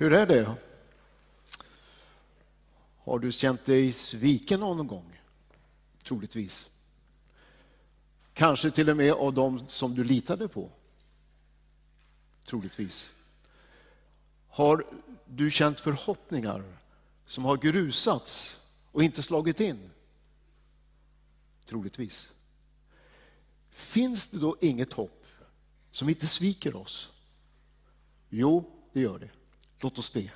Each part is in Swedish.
Hur är det? Har du känt dig sviken någon gång? Troligtvis. Kanske till och med av dem som du litade på? Troligtvis. Har du känt förhoppningar som har grusats och inte slagit in? Troligtvis. Finns det då inget hopp som inte sviker oss? Jo, det gör det. Låt oss be.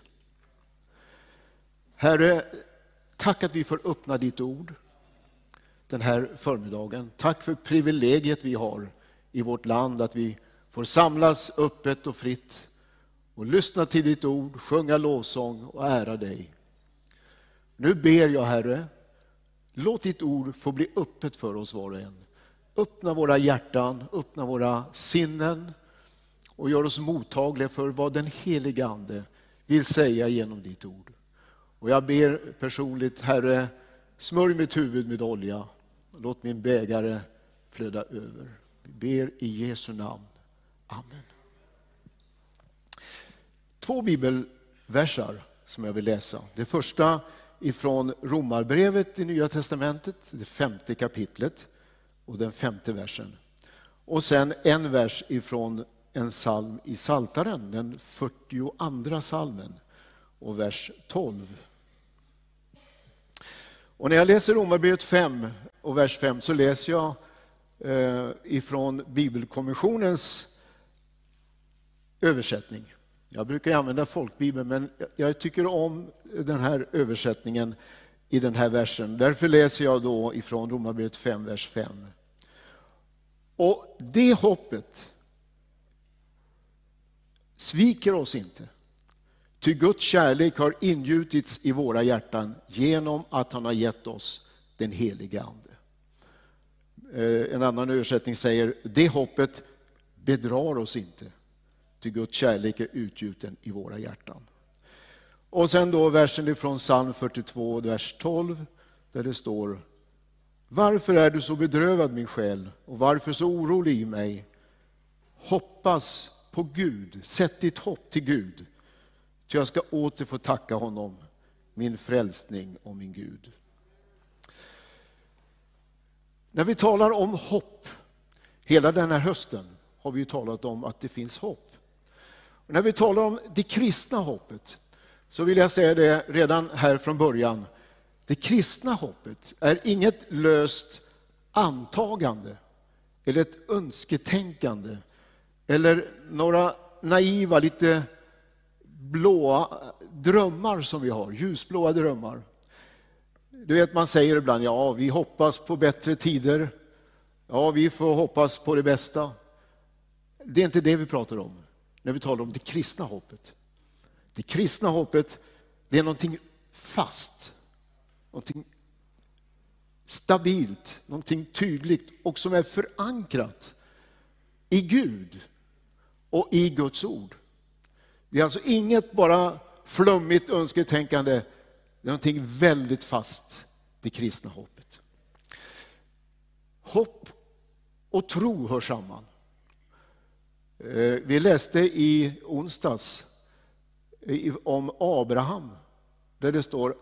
Herre, tack att vi får öppna ditt ord den här förmiddagen. Tack för privilegiet vi har i vårt land att vi får samlas öppet och fritt och lyssna till ditt ord, sjunga lovsång och ära dig. Nu ber jag Herre, låt ditt ord få bli öppet för oss var och en. Öppna våra hjärtan, öppna våra sinnen och gör oss mottagliga för vad den helige Ande vill säga genom ditt ord. Och jag ber personligt, Herre, smörj mitt huvud med olja. Låt min bägare flöda över. Vi ber i Jesu namn. Amen. Två bibelversar som jag vill läsa. Det första ifrån Romarbrevet i Nya Testamentet, det femte kapitlet och den femte versen. Och sen en vers ifrån en psalm i Saltaren, den 42 salmen och vers 12. Och när jag läser Romarbrevet 5 och vers 5 så läser jag eh, ifrån Bibelkommissionens översättning. Jag brukar använda folkbibeln, men jag tycker om den här översättningen i den här versen. Därför läser jag då ifrån Romarbrevet 5, vers 5. Och det hoppet sviker oss inte. Ty Guds kärlek har ingjutits i våra hjärtan genom att han har gett oss den helige Ande. Eh, en annan översättning säger, det hoppet bedrar oss inte. Ty Guds kärlek är utgjuten i våra hjärtan. Och sen då versen ifrån psalm 42, vers 12, där det står Varför är du så bedrövad min själ och varför så orolig i mig? Hoppas på Gud, sätt ditt hopp till Gud. Ty jag ska åter få tacka honom, min frälsning och min Gud. När vi talar om hopp, hela den här hösten har vi talat om att det finns hopp. Och när vi talar om det kristna hoppet så vill jag säga det redan här från början. Det kristna hoppet är inget löst antagande eller ett önsketänkande eller några naiva, lite blåa drömmar som vi har, ljusblåa drömmar. Du vet, man säger ibland, ja, vi hoppas på bättre tider. Ja, vi får hoppas på det bästa. Det är inte det vi pratar om när vi talar om det kristna hoppet. Det kristna hoppet, det är någonting fast, någonting stabilt, någonting tydligt och som är förankrat i Gud och i Guds ord. Det är alltså inget bara flummigt önsketänkande, det är någonting väldigt fast, det kristna hoppet. Hopp och tro hör samman. Eh, vi läste i onsdags eh, om Abraham, där det står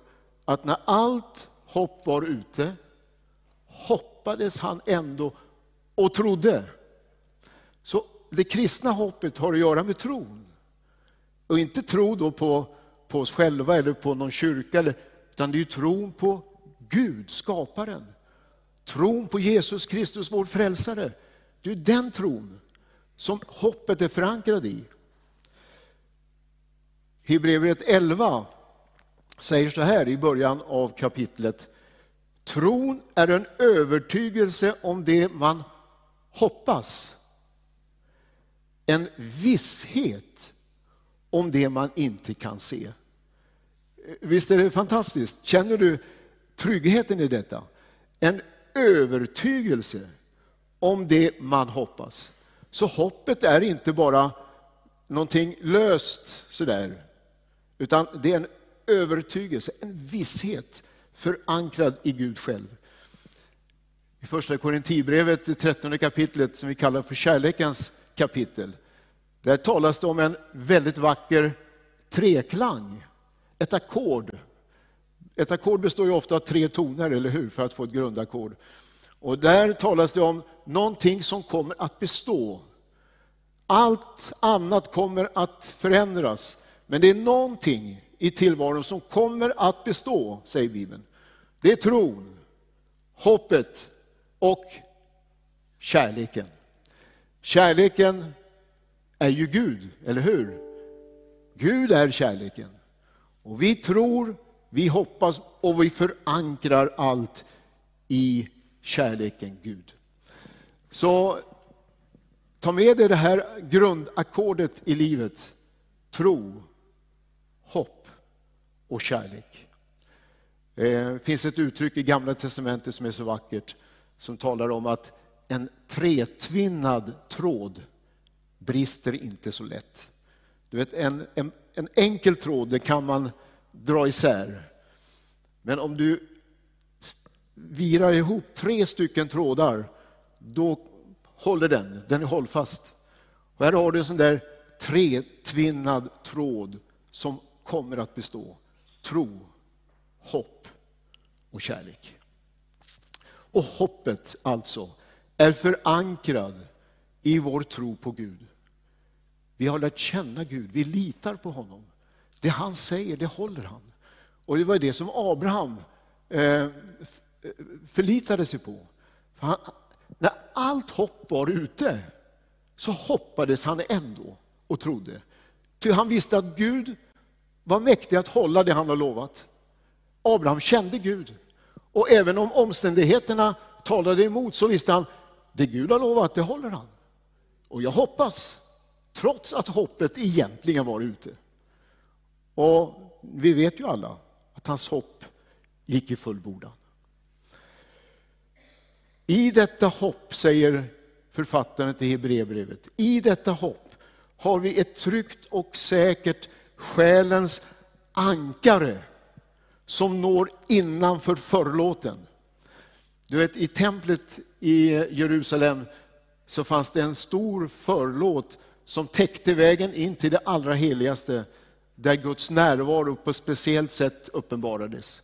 att när allt hopp var ute hoppades han ändå och trodde. Så det kristna hoppet har att göra med tron. Och inte tro då på, på oss själva eller på någon kyrka, utan det är tron på Gud, skaparen. Tron på Jesus Kristus, vår frälsare. Det är den tron som hoppet är förankrat i. Hebreerbrevet 11 säger så här i början av kapitlet. Tron är en övertygelse om det man hoppas. En visshet om det man inte kan se. Visst är det fantastiskt? Känner du tryggheten i detta? En övertygelse om det man hoppas. Så hoppet är inte bara någonting löst sådär, utan det är en övertygelse, en visshet förankrad i Gud själv. I första Korintibrevet, det trettonde kapitlet, som vi kallar för kärlekens kapitel, där talas det om en väldigt vacker treklang, ett ackord. Ett ackord består ju ofta av tre toner, eller hur, för att få ett grundackord. Och där talas det om någonting som kommer att bestå. Allt annat kommer att förändras, men det är någonting i tillvaron som kommer att bestå, säger Bibeln. Det är tron, hoppet och kärleken. Kärleken är ju Gud, eller hur? Gud är kärleken. Och vi tror, vi hoppas och vi förankrar allt i kärleken Gud. Så ta med dig det här grundackordet i livet. Tro, hopp och kärlek. Det finns ett uttryck i Gamla Testamentet som är så vackert som talar om att en tretvinnad tråd brister inte så lätt. Du vet, en, en, en enkel tråd det kan man dra isär. Men om du virar ihop tre stycken trådar, då håller den, den är hållfast. Och här har du en sån där tretvinnad tråd som kommer att bestå. Tro, hopp och kärlek. Och hoppet alltså är förankrad i vår tro på Gud. Vi har lärt känna Gud, vi litar på honom. Det han säger, det håller han. Och det var det som Abraham eh, eh förlitade sig på. Han, när allt hopp var ute så hoppades han ändå och trodde. Ty han visste att Gud var mäktig att hålla det han har lovat. Abraham kände Gud. Och även om omständigheterna talade emot så visste han, det Gud har lovat, det håller han. Och jag hoppas, trots att hoppet egentligen var ute. Och vi vet ju alla att hans hopp gick i fullbordan. I detta hopp, säger författaren till Hebreerbrevet, i detta hopp har vi ett tryggt och säkert själens ankare som når innanför förlåten. Du vet, i templet i Jerusalem så fanns det en stor förlåt som täckte vägen in till det allra heligaste, där Guds närvaro på ett speciellt sätt uppenbarades.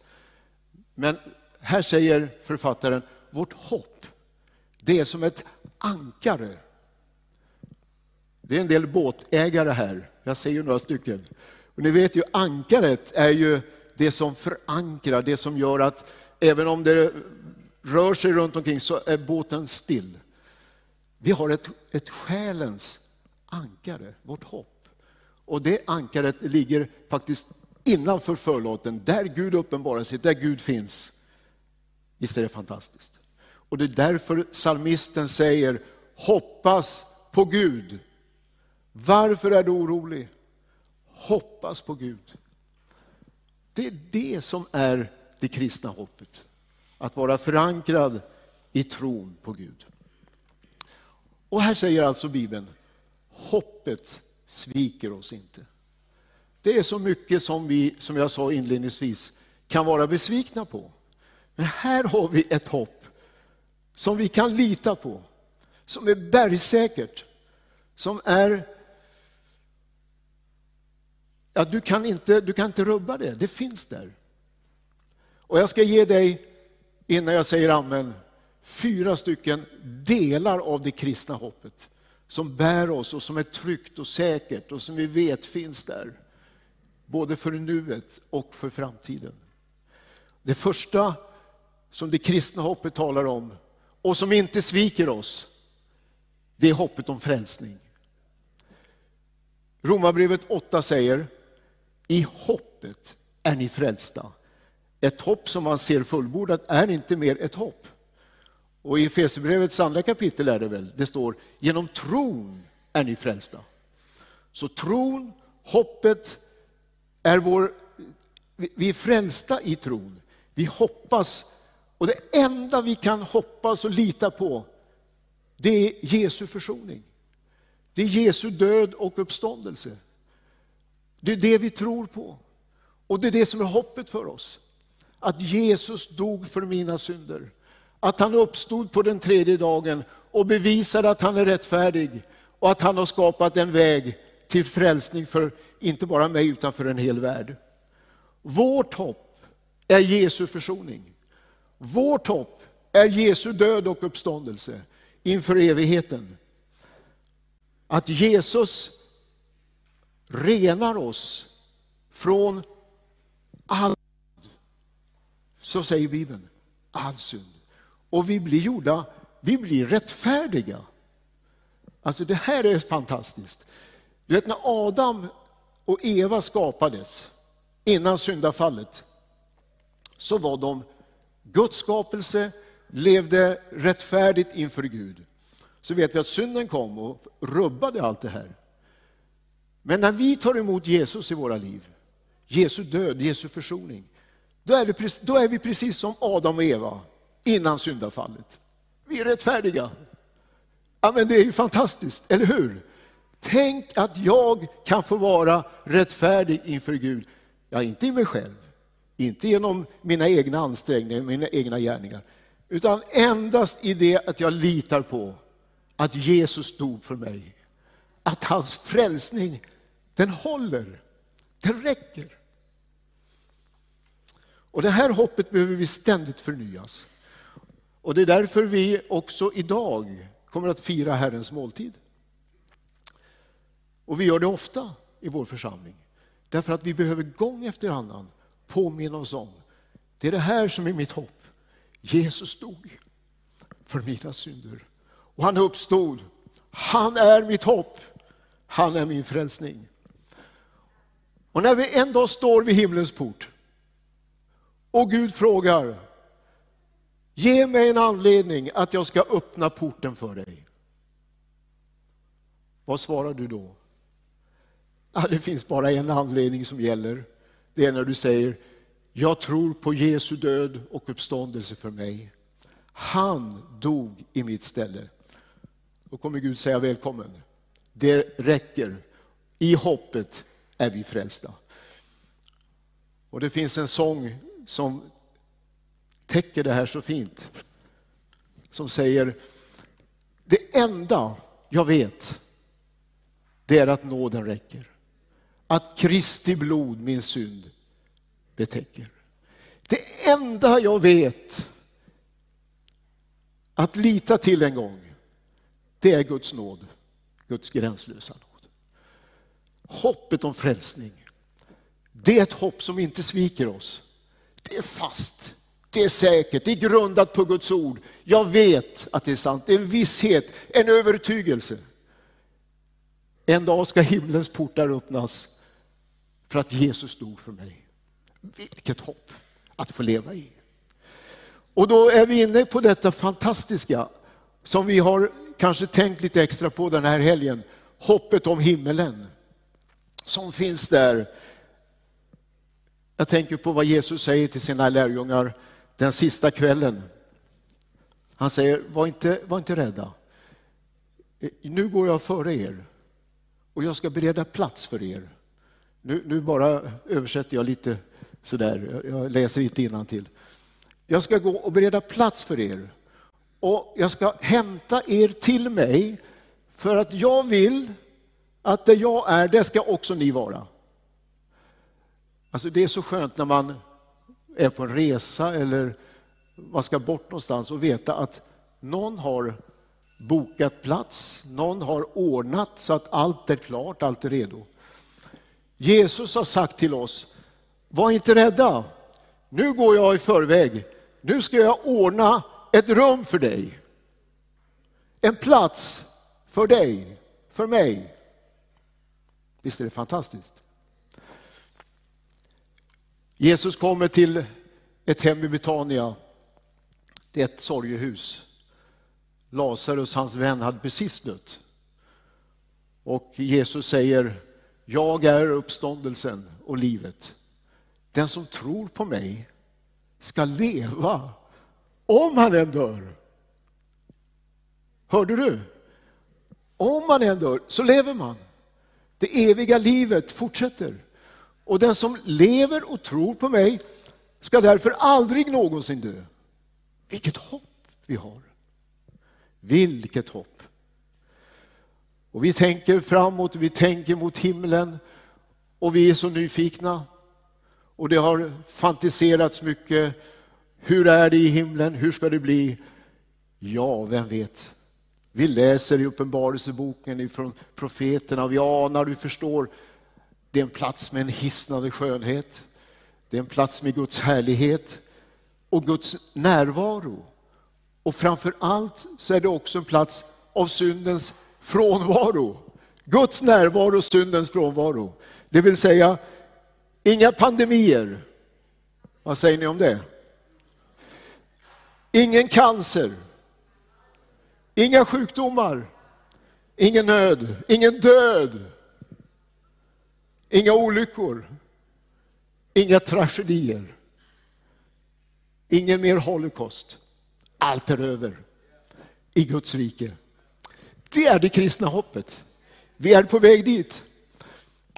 Men här säger författaren, vårt hopp, det är som ett ankare. Det är en del båtägare här, jag ser ju några stycken. Och ni vet ju, ankaret är ju det som förankrar, det som gör att även om det rör sig runt omkring så är båten still. Vi har ett, ett själens ankare, vårt hopp. Och det ankaret ligger faktiskt innanför förlåten, där Gud uppenbarar sig, där Gud finns. Visst är det fantastiskt? Och det är därför psalmisten säger, hoppas på Gud. Varför är du orolig? Hoppas på Gud. Det är det som är det kristna hoppet. Att vara förankrad i tron på Gud. Och här säger alltså Bibeln, hoppet sviker oss inte. Det är så mycket som vi, som jag sa inledningsvis, kan vara besvikna på. Men här har vi ett hopp som vi kan lita på, som är bergsäkert, som är... Ja, du, kan inte, du kan inte rubba det, det finns där. Och jag ska ge dig, innan jag säger amen, fyra stycken delar av det kristna hoppet som bär oss och som är tryggt och säkert och som vi vet finns där. Både för nuet och för framtiden. Det första som det kristna hoppet talar om och som inte sviker oss, det är hoppet om frälsning. Romarbrevet 8 säger, i hoppet är ni frälsta. Ett hopp som man ser fullbordat är inte mer ett hopp. Och i Efesierbrevets andra kapitel är det väl, det står, genom tron är ni frälsta. Så tron, hoppet, är vår, vi är frälsta i tron. Vi hoppas och det enda vi kan hoppas och lita på, det är Jesu försoning. Det är Jesu död och uppståndelse. Det är det vi tror på. Och det är det som är hoppet för oss. Att Jesus dog för mina synder. Att han uppstod på den tredje dagen och bevisade att han är rättfärdig och att han har skapat en väg till frälsning för inte bara mig utan för en hel värld. Vårt hopp är Jesu försoning. Vårt hopp är Jesu död och uppståndelse inför evigheten. Att Jesus renar oss från all så säger Bibeln, all synd. Och vi blir gjorda, vi blir rättfärdiga. Alltså det här är fantastiskt. Du vet när Adam och Eva skapades innan syndafallet så var de Guds skapelse, levde rättfärdigt inför Gud. Så vet vi att synden kom och rubbade allt det här. Men när vi tar emot Jesus i våra liv, Jesu död, Jesu försoning, då är, det, då är vi precis som Adam och Eva innan syndafallet. Vi är rättfärdiga. Ja, men det är ju fantastiskt, eller hur? Tänk att jag kan få vara rättfärdig inför Gud. Ja, inte i mig själv, inte genom mina egna ansträngningar, mina egna gärningar, utan endast i det att jag litar på att Jesus dog för mig. Att hans frälsning, den håller, den räcker. Och det här hoppet behöver vi ständigt förnyas. Och det är därför vi också idag kommer att fira Herrens måltid. Och vi gör det ofta i vår församling. Därför att vi behöver gång efter annan påminna oss om, det är det här som är mitt hopp. Jesus dog för mina synder. Och han uppstod. Han är mitt hopp. Han är min frälsning. Och när vi en dag står vid himlens port och Gud frågar, ge mig en anledning att jag ska öppna porten för dig. Vad svarar du då? Ja, det finns bara en anledning som gäller. Det är när du säger, jag tror på Jesu död och uppståndelse för mig. Han dog i mitt ställe. Då kommer Gud säga välkommen. Det räcker. I hoppet är vi frälsta. Och det finns en sång som täcker det här så fint. Som säger, det enda jag vet, det är att nåden räcker. Att Kristi blod min synd betäcker. Det enda jag vet att lita till en gång, det är Guds nåd, Guds gränslösa nåd. Hoppet om frälsning, det är ett hopp som inte sviker oss. Det är fast, det är säkert, det är grundat på Guds ord. Jag vet att det är sant, det är en visshet, en övertygelse. En dag ska himlens portar öppnas för att Jesus dog för mig. Vilket hopp att få leva i. Och då är vi inne på detta fantastiska som vi har kanske tänkt lite extra på den här helgen. Hoppet om himmelen som finns där jag tänker på vad Jesus säger till sina lärjungar den sista kvällen. Han säger, var inte, var inte rädda. Nu går jag före er och jag ska bereda plats för er. Nu, nu bara översätter jag lite sådär, jag läser inte till. Jag ska gå och bereda plats för er och jag ska hämta er till mig för att jag vill att det jag är, det ska också ni vara. Alltså det är så skönt när man är på en resa eller man ska bort någonstans och veta att någon har bokat plats, någon har ordnat så att allt är klart, allt är redo. Jesus har sagt till oss, var inte rädda, nu går jag i förväg, nu ska jag ordna ett rum för dig. En plats för dig, för mig. Visst är det fantastiskt? Jesus kommer till ett hem i Betania. Det är ett sorgehus. Lazarus, hans vän, hade precis dött. Och Jesus säger, jag är uppståndelsen och livet. Den som tror på mig ska leva om han än dör. Hörde du? Om man än dör så lever man. Det eviga livet fortsätter. Och den som lever och tror på mig ska därför aldrig någonsin dö. Vilket hopp vi har! Vilket hopp! Och vi tänker framåt, vi tänker mot himlen och vi är så nyfikna. Och det har fantiserats mycket. Hur är det i himlen? Hur ska det bli? Ja, vem vet? Vi läser i Uppenbarelseboken ifrån profeterna, vi anar, vi förstår. Det är en plats med en hisnande skönhet. Det är en plats med Guds härlighet och Guds närvaro. Och framför allt så är det också en plats av syndens frånvaro. Guds närvaro och syndens frånvaro. Det vill säga, inga pandemier. Vad säger ni om det? Ingen cancer. Inga sjukdomar. Ingen nöd. Ingen död. Inga olyckor. Inga tragedier. Ingen mer holocaust. Allt är över i Guds rike. Det är det kristna hoppet. Vi är på väg dit.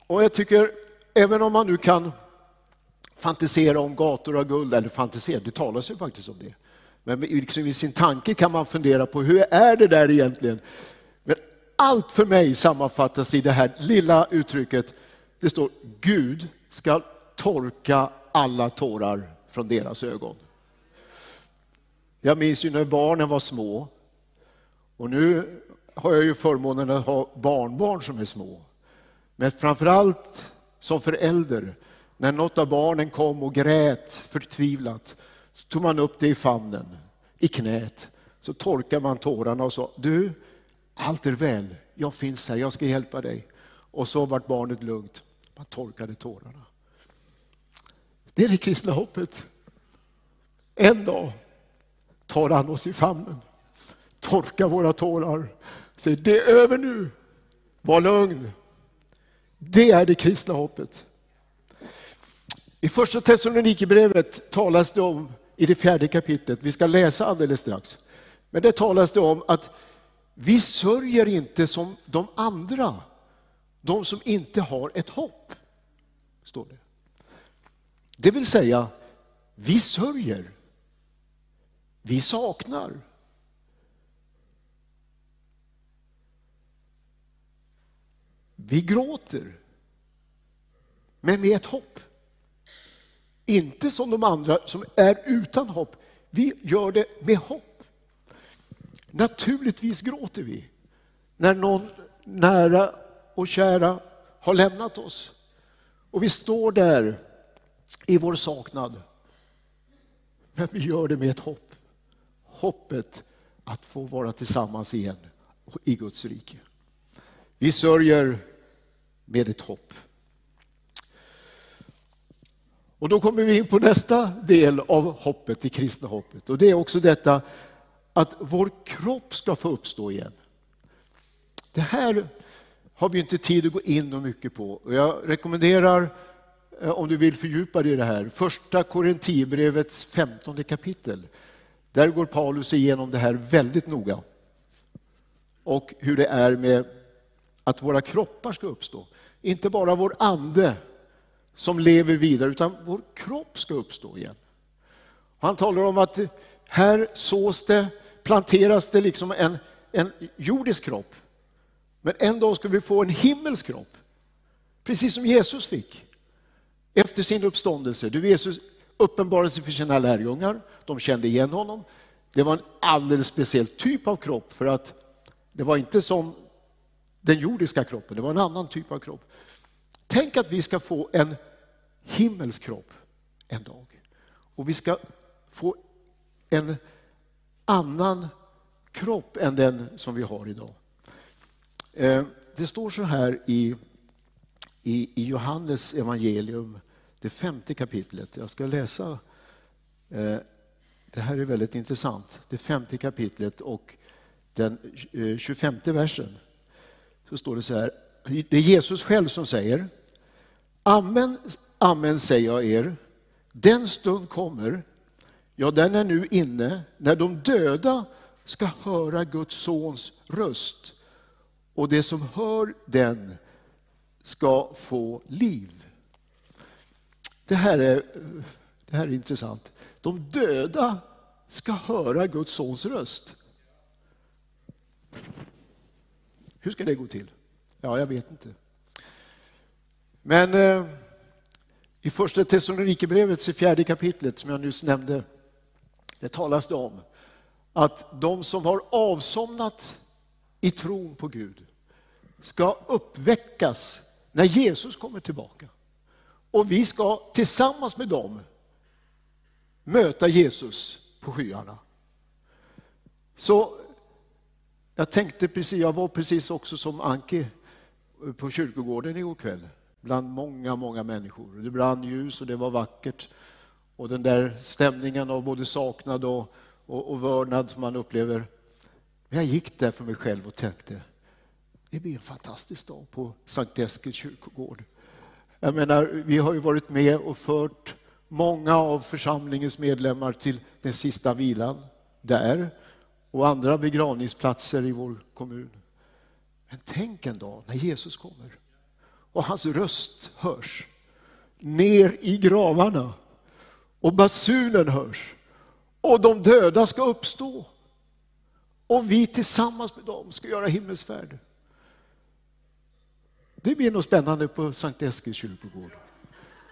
Och jag tycker, även om man nu kan fantisera om gator av guld, eller fantisera, det talas ju faktiskt om det. Men liksom i sin tanke kan man fundera på hur är det där egentligen? Men allt för mig sammanfattas i det här lilla uttrycket. Det står Gud ska torka alla tårar från deras ögon. Jag minns ju när barnen var små. Och nu har jag ju förmånen att ha barnbarn som är små. Men framförallt som förälder, när något av barnen kom och grät förtvivlat, så tog man upp det i famnen, i knät. Så torkade man tårarna och sa, du, allt är väl, jag finns här, jag ska hjälpa dig. Och så vart barnet lugnt. Man torkade tårarna. Det är det kristna hoppet. En dag tar han oss i famnen, torkar våra tårar, säger det är över nu, var lugn. Det är det kristna hoppet. I första Thessalonikerbrevet talas det om, i det fjärde kapitlet, vi ska läsa alldeles strax, men det talas det om att vi sörjer inte som de andra, de som inte har ett hopp. Står det. det vill säga, vi sörjer vi saknar. Vi gråter, men med ett hopp. Inte som de andra som är utan hopp. Vi gör det med hopp. Naturligtvis gråter vi när någon nära och kära har lämnat oss. Och vi står där i vår saknad. Men vi gör det med ett hopp hoppet att få vara tillsammans igen i Guds rike. Vi sörjer med ett hopp. Och då kommer vi in på nästa del av hoppet, det kristna hoppet. Och det är också detta att vår kropp ska få uppstå igen. Det här har vi inte tid att gå in och mycket på. Och jag rekommenderar, eh, om du vill fördjupa dig i det här, första Korinthierbrevets femtonde kapitel. Där går Paulus igenom det här väldigt noga. Och hur det är med att våra kroppar ska uppstå. Inte bara vår ande som lever vidare, utan vår kropp ska uppstå igen. Han talar om att här sås det, planteras det liksom en, en jordisk kropp. Men en dag ska vi få en himmelsk kropp. Precis som Jesus fick efter sin uppståndelse. Du, Jesus sig för sina lärjungar. De kände igen honom. Det var en alldeles speciell typ av kropp för att det var inte som den jordiska kroppen, det var en annan typ av kropp. Tänk att vi ska få en himmelsk kropp en dag. Och vi ska få en annan kropp än den som vi har idag. Eh, det står så här i, i, Johannes evangelium det femte kapitlet. Jag ska läsa. Eh, det här är väldigt intressant. Det femte kapitlet och den eh, 25 versen. Så står det så här. Det är Jesus själv som säger. Amen, amen säger jag er. Den stund kommer, ja den är nu inne, när de döda ska höra Guds sons röst och det som hör den ska få liv. Det här är, det här är intressant. De döda ska höra Guds sons röst. Hur ska det gå till? Ja, jag vet inte. Men eh, i första Thessalonikerbrevets fjärde kapitlet som jag nyss nämnde, det talas det om att de som har avsomnat i tron på Gud ska uppväckas när Jesus kommer tillbaka. Och vi ska tillsammans med dem möta Jesus på skyarna. Så jag tänkte precis, jag var precis också som Anki på kyrkogården igår kväll bland många, många människor. Det brann ljus och det var vackert. Och den där stämningen av både saknad och, och, och vördnad som man upplever. Men jag gick där för mig själv och tänkte, det blir en fantastisk dag på Sankt Eskils kyrkogård. Jag menar, vi har ju varit med och fört många av församlingens medlemmar till den sista vilan där och andra begravningsplatser i vår kommun. Men tänk en dag när Jesus kommer och hans röst hörs ner i gravarna och basunen hörs och de döda ska uppstå och vi tillsammans med dem ska göra himmelsfärd. Det blir nog spännande på Sankt Eskils kyrkogård.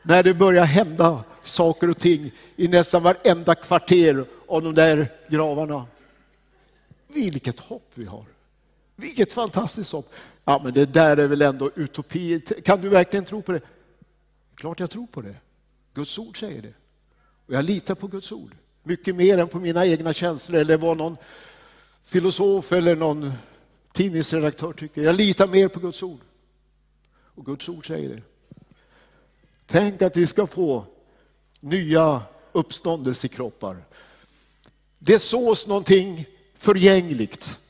När det börjar hända saker och ting i nästan varenda kvarter av de där gravarna. Vilket hopp vi har. Vilket fantastiskt hopp. Ja, men det där är väl ändå utopi. Kan du verkligen tro på det? Klart jag tror på det. Guds ord säger det. Och jag litar på Guds ord. Mycket mer än på mina egna känslor eller vad någon filosof eller någon tidningsredaktör tycker. Jag litar mer på Guds ord. Och Guds ord säger det. Tänk att vi ska få nya uppståndelsekroppar. Det sås någonting förgängligt.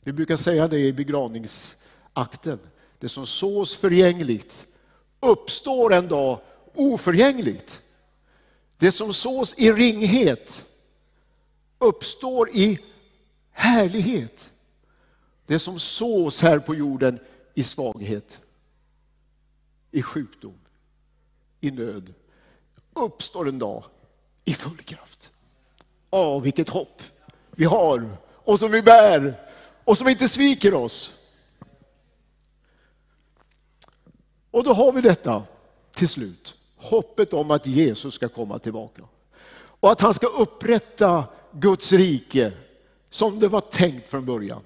Vi brukar säga det i begravningsakten. Det som sås förgängligt uppstår en dag oförgängligt. Det som sås i ringhet uppstår i härlighet. Det som sås här på jorden i svaghet, i sjukdom, i nöd uppstår en dag i full kraft. Åh, vilket hopp vi har och som vi bär och som inte sviker oss. Och då har vi detta till slut. Hoppet om att Jesus ska komma tillbaka. Och att han ska upprätta Guds rike som det var tänkt från början.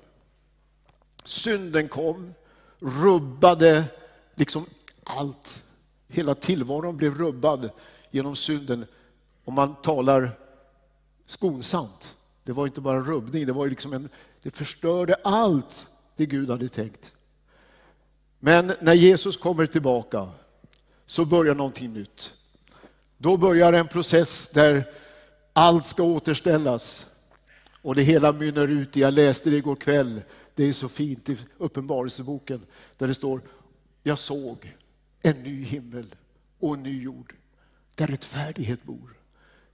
Synden kom, rubbade liksom allt. Hela tillvaron blev rubbad genom synden. Om man talar skonsamt. Det var inte bara rubbning, det var liksom en, det förstörde allt det Gud hade tänkt. Men när Jesus kommer tillbaka så börjar någonting nytt. Då börjar en process där allt ska återställas. Och det hela mynnar ut i, jag läste det igår kväll, det är så fint i Uppenbarelseboken, där det står, jag såg en ny himmel och en ny jord, där rättfärdighet bor.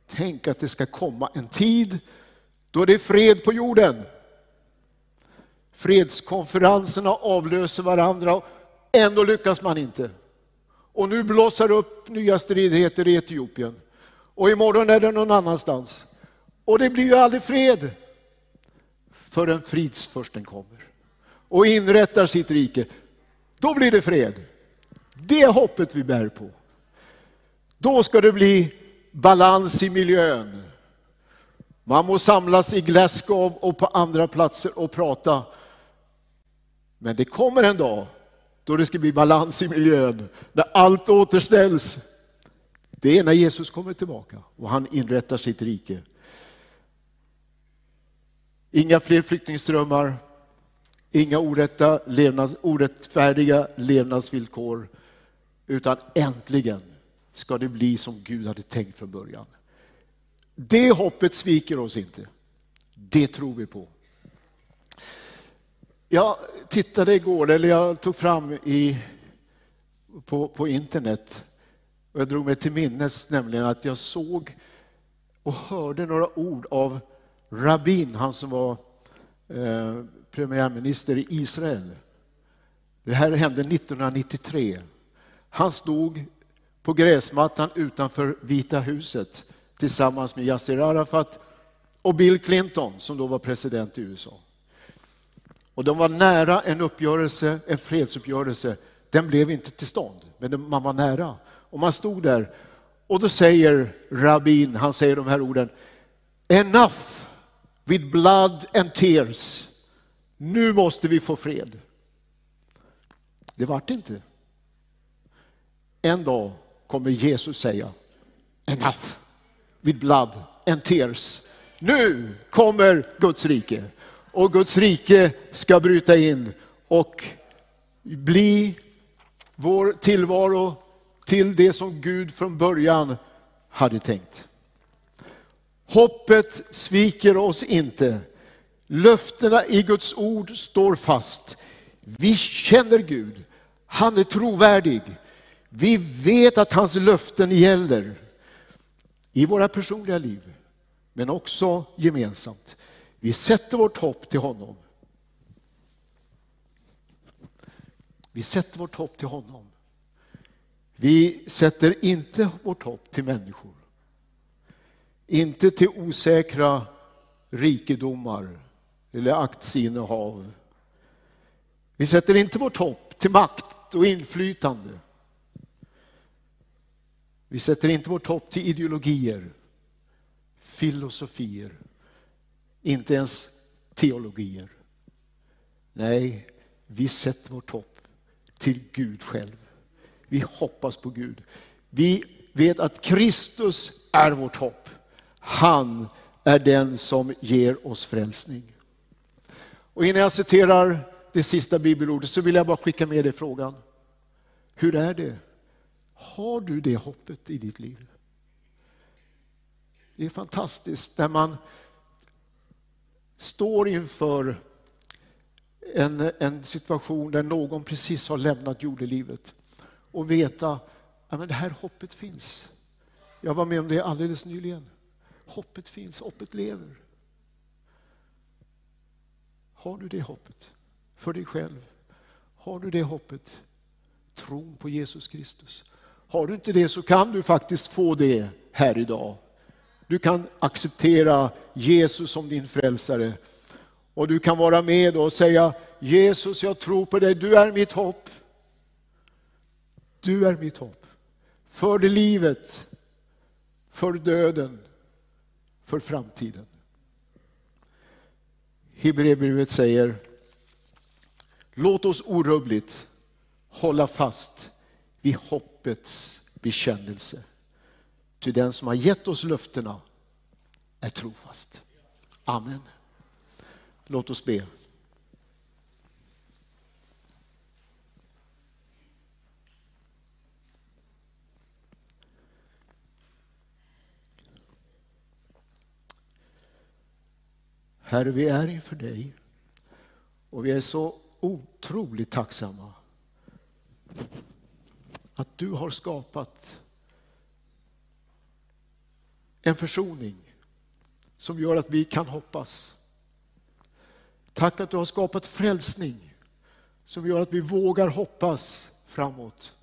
Tänk att det ska komma en tid då det är fred på jorden. Fredskonferenserna avlöser varandra, och ändå lyckas man inte. Och nu blossar upp nya stridigheter i Etiopien. Och imorgon är det någon annanstans. Och det blir ju aldrig fred förrän fridsförsten kommer och inrättar sitt rike. Då blir det fred. Det är hoppet vi bär på. Då ska det bli balans i miljön. Man må samlas i Glasgow och på andra platser och prata. Men det kommer en dag då det ska bli balans i miljön, när allt återställs. Det är när Jesus kommer tillbaka och han inrättar sitt rike. Inga fler flyktingströmmar, inga orätta levnads, orättfärdiga levnadsvillkor, utan äntligen ska det bli som Gud hade tänkt från början. Det hoppet sviker oss inte. Det tror vi på. Jag tittade igår, eller jag tog fram i, på, på internet och jag drog mig till minnes nämligen att jag såg och hörde några ord av Rabin, han som var eh, premiärminister i Israel. Det här hände 1993. Han stod på gräsmattan utanför Vita huset tillsammans med Yassir Arafat och Bill Clinton som då var president i USA. Och de var nära en uppgörelse, en fredsuppgörelse. Den blev inte till stånd, men man var nära. Och man stod där och då säger rabbin, han säger de här orden, enough with blood and tears. Nu måste vi få fred. Det vart inte. En dag kommer Jesus säga, enough with blood and tears. Nu kommer Guds rike och Guds rike ska bryta in och bli vår tillvaro till det som Gud från början hade tänkt. Hoppet sviker oss inte. Löftena i Guds ord står fast. Vi känner Gud. Han är trovärdig. Vi vet att hans löften gäller i våra personliga liv, men också gemensamt. Vi sätter vårt hopp till honom. Vi sätter vårt hopp till honom. Vi sätter inte vårt hopp till människor. Inte till osäkra rikedomar eller aktieinnehav. Vi sätter inte vårt hopp till makt och inflytande. Vi sätter inte vårt hopp till ideologier, filosofier, inte ens teologier. Nej, vi sätter vårt hopp till Gud själv. Vi hoppas på Gud. Vi vet att Kristus är vårt hopp. Han är den som ger oss frälsning. Och innan jag citerar det sista bibelordet så vill jag bara skicka med dig frågan. Hur är det? Har du det hoppet i ditt liv? Det är fantastiskt när man står inför en, en situation där någon precis har lämnat jordelivet och veta att det här hoppet finns. Jag var med om det alldeles nyligen. Hoppet finns, hoppet lever. Har du det hoppet för dig själv? Har du det hoppet? Tron på Jesus Kristus. Har du inte det så kan du faktiskt få det här idag. Du kan acceptera Jesus som din frälsare. Och du kan vara med och säga Jesus, jag tror på dig, du är mitt hopp. Du är mitt hopp. För livet, för döden, för framtiden. Hebreerbrevet säger, låt oss orubbligt hålla fast vid hoppets bekännelse. Ty den som har gett oss löftena är trofast. Amen. Låt oss be. Herre, vi är inför dig och vi är så otroligt tacksamma att du har skapat en försoning som gör att vi kan hoppas. Tack att du har skapat frälsning som gör att vi vågar hoppas framåt.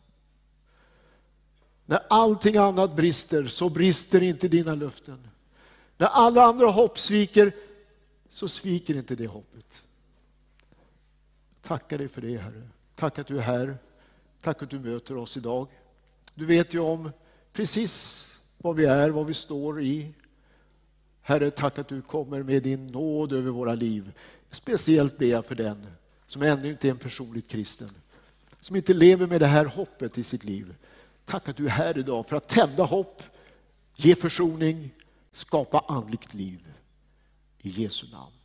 När allting annat brister så brister inte dina löften. När alla andra hopp sviker så sviker inte det hoppet. Tackar dig för det Herre. Tack att du är här. Tack att du möter oss idag. Du vet ju om precis vad vi är, vad vi står i. Herre, tack att du kommer med din nåd över våra liv. Speciellt ber jag för den som ännu inte är en personligt kristen, som inte lever med det här hoppet i sitt liv. Tack att du är här idag för att tända hopp, ge försoning, skapa andligt liv. I Jesu namn.